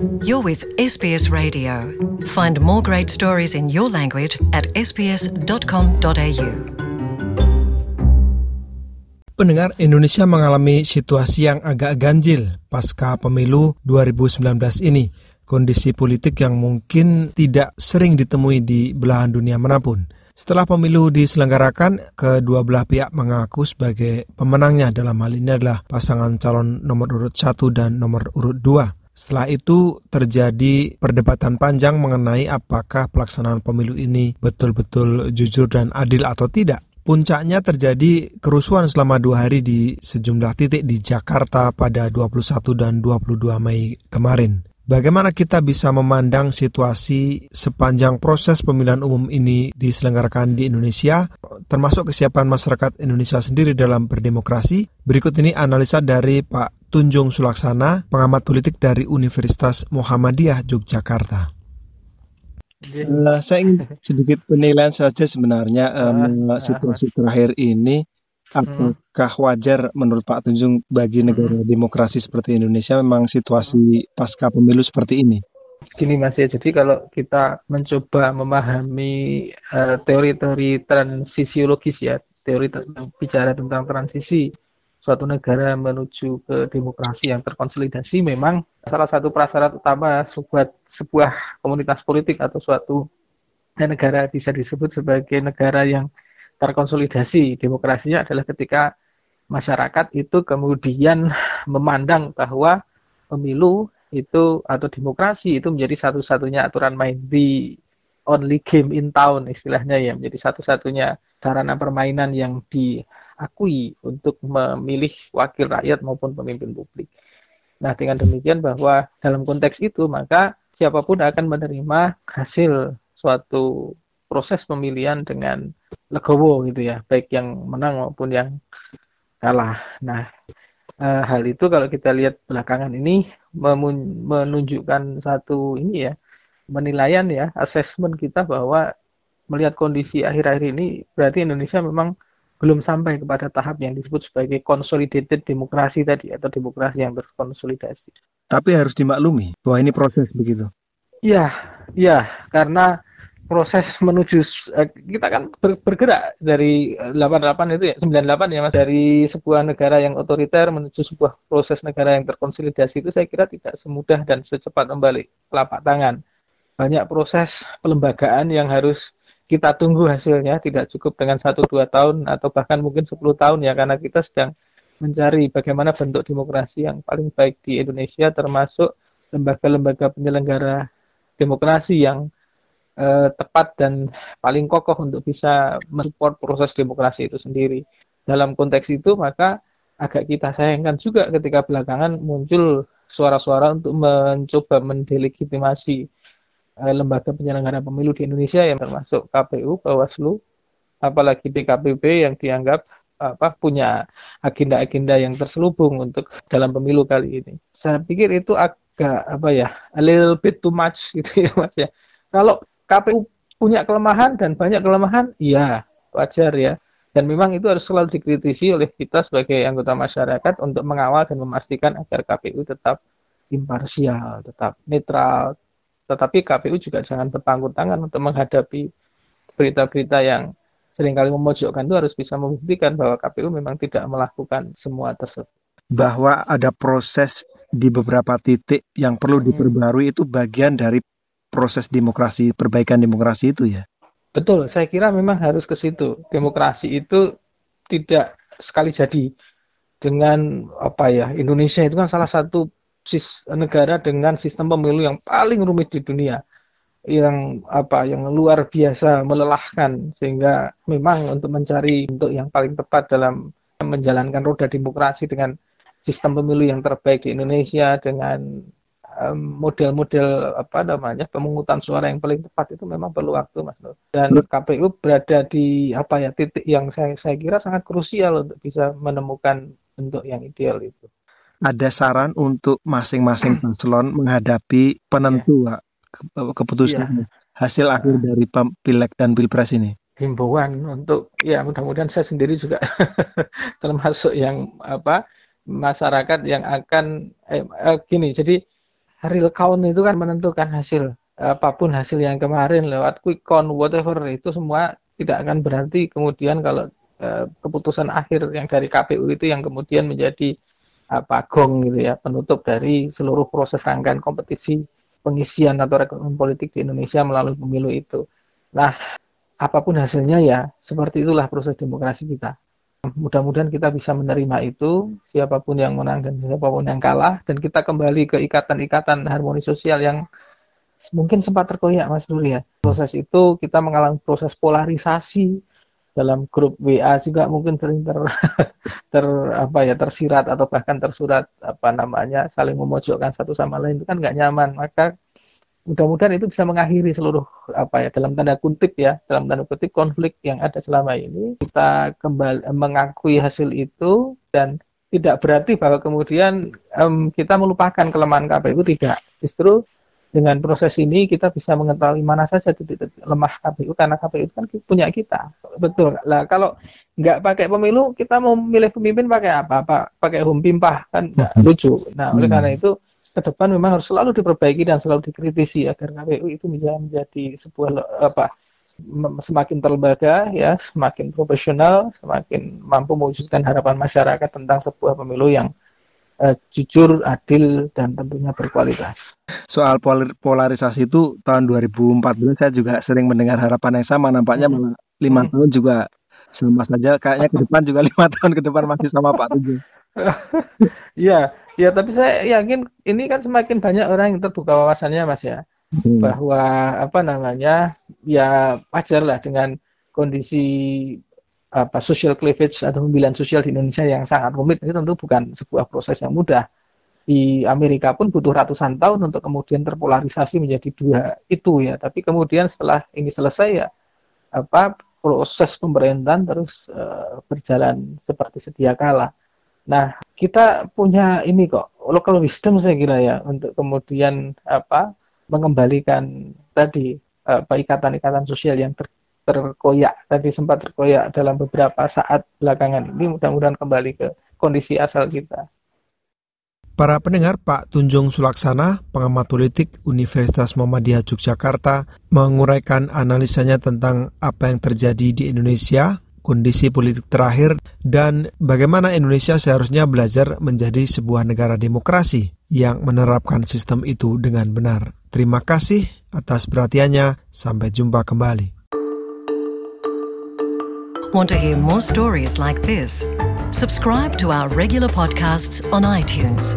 You're with SBS Radio. Find more great stories in your language at sbs.com.au. Pendengar Indonesia mengalami situasi yang agak ganjil pasca pemilu 2019 ini. Kondisi politik yang mungkin tidak sering ditemui di belahan dunia mana pun. Setelah pemilu diselenggarakan, kedua belah pihak mengaku sebagai pemenangnya dalam hal ini adalah pasangan calon nomor urut 1 dan nomor urut 2. Setelah itu terjadi perdebatan panjang mengenai apakah pelaksanaan pemilu ini betul-betul jujur dan adil atau tidak. Puncaknya terjadi kerusuhan selama dua hari di sejumlah titik di Jakarta pada 21 dan 22 Mei kemarin. Bagaimana kita bisa memandang situasi sepanjang proses pemilihan umum ini diselenggarakan di Indonesia, termasuk kesiapan masyarakat Indonesia sendiri dalam berdemokrasi? Berikut ini analisa dari Pak Tunjung Sulaksana, pengamat politik dari Universitas Muhammadiyah Yogyakarta. Uh, saya ingin sedikit penilaian saja sebenarnya um, situasi terakhir ini apakah wajar menurut Pak Tunjung bagi negara demokrasi seperti Indonesia memang situasi pasca pemilu seperti ini? Gini Mas ya, jadi kalau kita mencoba memahami teori-teori uh, transisiologis ya, teori tentang bicara tentang transisi suatu negara menuju ke demokrasi yang terkonsolidasi memang salah satu prasyarat utama sebuah sebuah komunitas politik atau suatu negara bisa disebut sebagai negara yang terkonsolidasi demokrasinya adalah ketika masyarakat itu kemudian memandang bahwa pemilu itu atau demokrasi itu menjadi satu-satunya aturan main di only game in town istilahnya ya menjadi satu-satunya sarana permainan yang di akui untuk memilih wakil rakyat maupun pemimpin publik. Nah, dengan demikian bahwa dalam konteks itu maka siapa pun akan menerima hasil suatu proses pemilihan dengan legowo gitu ya, baik yang menang maupun yang kalah. Nah, e, hal itu kalau kita lihat belakangan ini menunjukkan satu ini ya, penilaian ya, asesmen kita bahwa melihat kondisi akhir-akhir ini berarti Indonesia memang belum sampai kepada tahap yang disebut sebagai consolidated demokrasi tadi atau demokrasi yang berkonsolidasi. Tapi harus dimaklumi bahwa ini proses begitu. Iya, iya, karena proses menuju eh, kita kan bergerak dari 88 itu ya 98 ya Mas dari sebuah negara yang otoriter menuju sebuah proses negara yang terkonsolidasi itu saya kira tidak semudah dan secepat membalik telapak tangan. Banyak proses pelembagaan yang harus kita tunggu hasilnya tidak cukup dengan satu dua tahun atau bahkan mungkin 10 tahun ya karena kita sedang mencari bagaimana bentuk demokrasi yang paling baik di Indonesia termasuk lembaga-lembaga penyelenggara demokrasi yang eh, tepat dan paling kokoh untuk bisa mensupport proses demokrasi itu sendiri. Dalam konteks itu maka agak kita sayangkan juga ketika belakangan muncul suara-suara untuk mencoba mendelegitimasi eh, lembaga penyelenggara pemilu di Indonesia yang termasuk KPU, Bawaslu, apalagi DKPP yang dianggap apa punya agenda-agenda yang terselubung untuk dalam pemilu kali ini. Saya pikir itu agak apa ya, a little bit too much gitu ya Mas ya. Kalau KPU punya kelemahan dan banyak kelemahan, iya wajar ya. Dan memang itu harus selalu dikritisi oleh kita sebagai anggota masyarakat untuk mengawal dan memastikan agar KPU tetap imparsial, tetap netral, tetapi KPU juga jangan bertanggung tangan untuk menghadapi berita-berita yang sering kali memojokkan itu harus bisa membuktikan bahwa KPU memang tidak melakukan semua tersebut. Bahwa ada proses di beberapa titik yang perlu hmm. diperbarui itu bagian dari proses demokrasi, perbaikan demokrasi itu ya? Betul, saya kira memang harus ke situ. Demokrasi itu tidak sekali jadi dengan apa ya Indonesia itu kan salah satu negara dengan sistem pemilu yang paling rumit di dunia yang apa yang luar biasa melelahkan sehingga memang untuk mencari untuk yang paling tepat dalam menjalankan roda demokrasi dengan sistem pemilu yang terbaik di Indonesia dengan model-model apa namanya pemungutan suara yang paling tepat itu memang perlu waktu Mas Nur. Dan KPU berada di apa ya titik yang saya saya kira sangat krusial untuk bisa menemukan bentuk yang ideal itu ada saran untuk masing-masing paslon menghadapi penentu ya. keputusan ya. hasil akhir dari pileg dan pilpres ini? Himbauan untuk ya mudah-mudahan saya sendiri juga termasuk yang apa masyarakat yang akan eh, eh, gini jadi real count itu kan menentukan hasil apa pun hasil yang kemarin lewat quick count whatever itu semua tidak akan berarti kemudian kalau uh, keputusan akhir yang dari KPU itu yang kemudian menjadi apa gong gitu ya penutup dari seluruh proses rangkaian kompetisi pengisian atau rekrutmen politik di Indonesia melalui pemilu itu. Nah, apa pun hasilnya ya seperti itulah proses demokrasi kita. Mudah-mudahan kita bisa menerima itu, siapa pun yang menang dan siapa pun yang kalah, dan kita kembali ke ikatan-ikatan harmoni sosial yang mungkin sempat terkoyak Mas Nur ya. Proses itu kita mengalami proses polarisasi dalam grup WA juga mungkin sering ter, ter apa ya tersirat atau bahkan tersurat apa namanya saling memojokkan satu sama lain. Itu kan nggak nyaman. Maka mudah-mudahan itu bisa mengakhiri seluruh apa ya dalam tanda kutip ya dalam tanda kutip konflik yang ada selama ini. Kita kembali mengakui hasil itu dan tidak berarti bahwa kemudian um, kita melupakan kelemahan KPU tidak. Justru dengan proses ini kita bisa mengetahui mana saja titik-titik lemah KPU karena KPU itu kan punya kita. Betul. Lah kalau nggak pakai pemilu kita mau milih pemimpin pakai apa? Apa pakai hum pimpah kan nggak lucu. Nah oleh hmm. karena itu ke depan memang harus selalu diperbaiki dan selalu dikritisi agar KPU itu bisa menjadi sebuah apa semakin terlembaga ya semakin profesional semakin mampu mewujudkan harapan masyarakat tentang sebuah pemilu yang uh, jujur adil dan tentunya berkualitas soal polarisasi itu tahun 2014 saya juga sering mendengar harapan yang sama nampaknya hmm. malah lima hmm. tahun juga sama saja kayaknya ke depan juga lima tahun ke depan masih sama Pak Tujuh Iya, ya tapi saya yakin ini kan semakin banyak orang yang terbuka wawasannya Mas ya. Hmm. Bahwa apa namanya? Ya wajar lah dengan kondisi apa social cleavage atau pemilihan sosial di Indonesia yang sangat rumit itu tentu bukan sebuah proses yang mudah. Di Amerika pun butuh ratusan tahun untuk kemudian terpolarisasi menjadi dua itu ya. Tapi kemudian setelah ini selesai ya apa proses pemerintahan terus uh, berjalan seperti sedia kala. Nah, kita punya ini kok local wisdom saya kira ya untuk kemudian apa mengembalikan tadi apa ikatan-ikatan sosial yang ter, terkoyak tadi sempat terkoyak dalam beberapa saat belakangan ini mudah-mudahan kembali ke kondisi asal kita. Para pendengar Pak Tunjung Sulaksana, pengamat politik Universitas Muhammadiyah Yogyakarta, menguraikan analisanya tentang apa yang terjadi di Indonesia kondisi politik terakhir, dan bagaimana Indonesia seharusnya belajar menjadi sebuah negara demokrasi yang menerapkan sistem itu dengan benar. Terima kasih atas perhatiannya. Sampai jumpa kembali. Want to hear more stories like this? Subscribe to our regular podcasts on iTunes.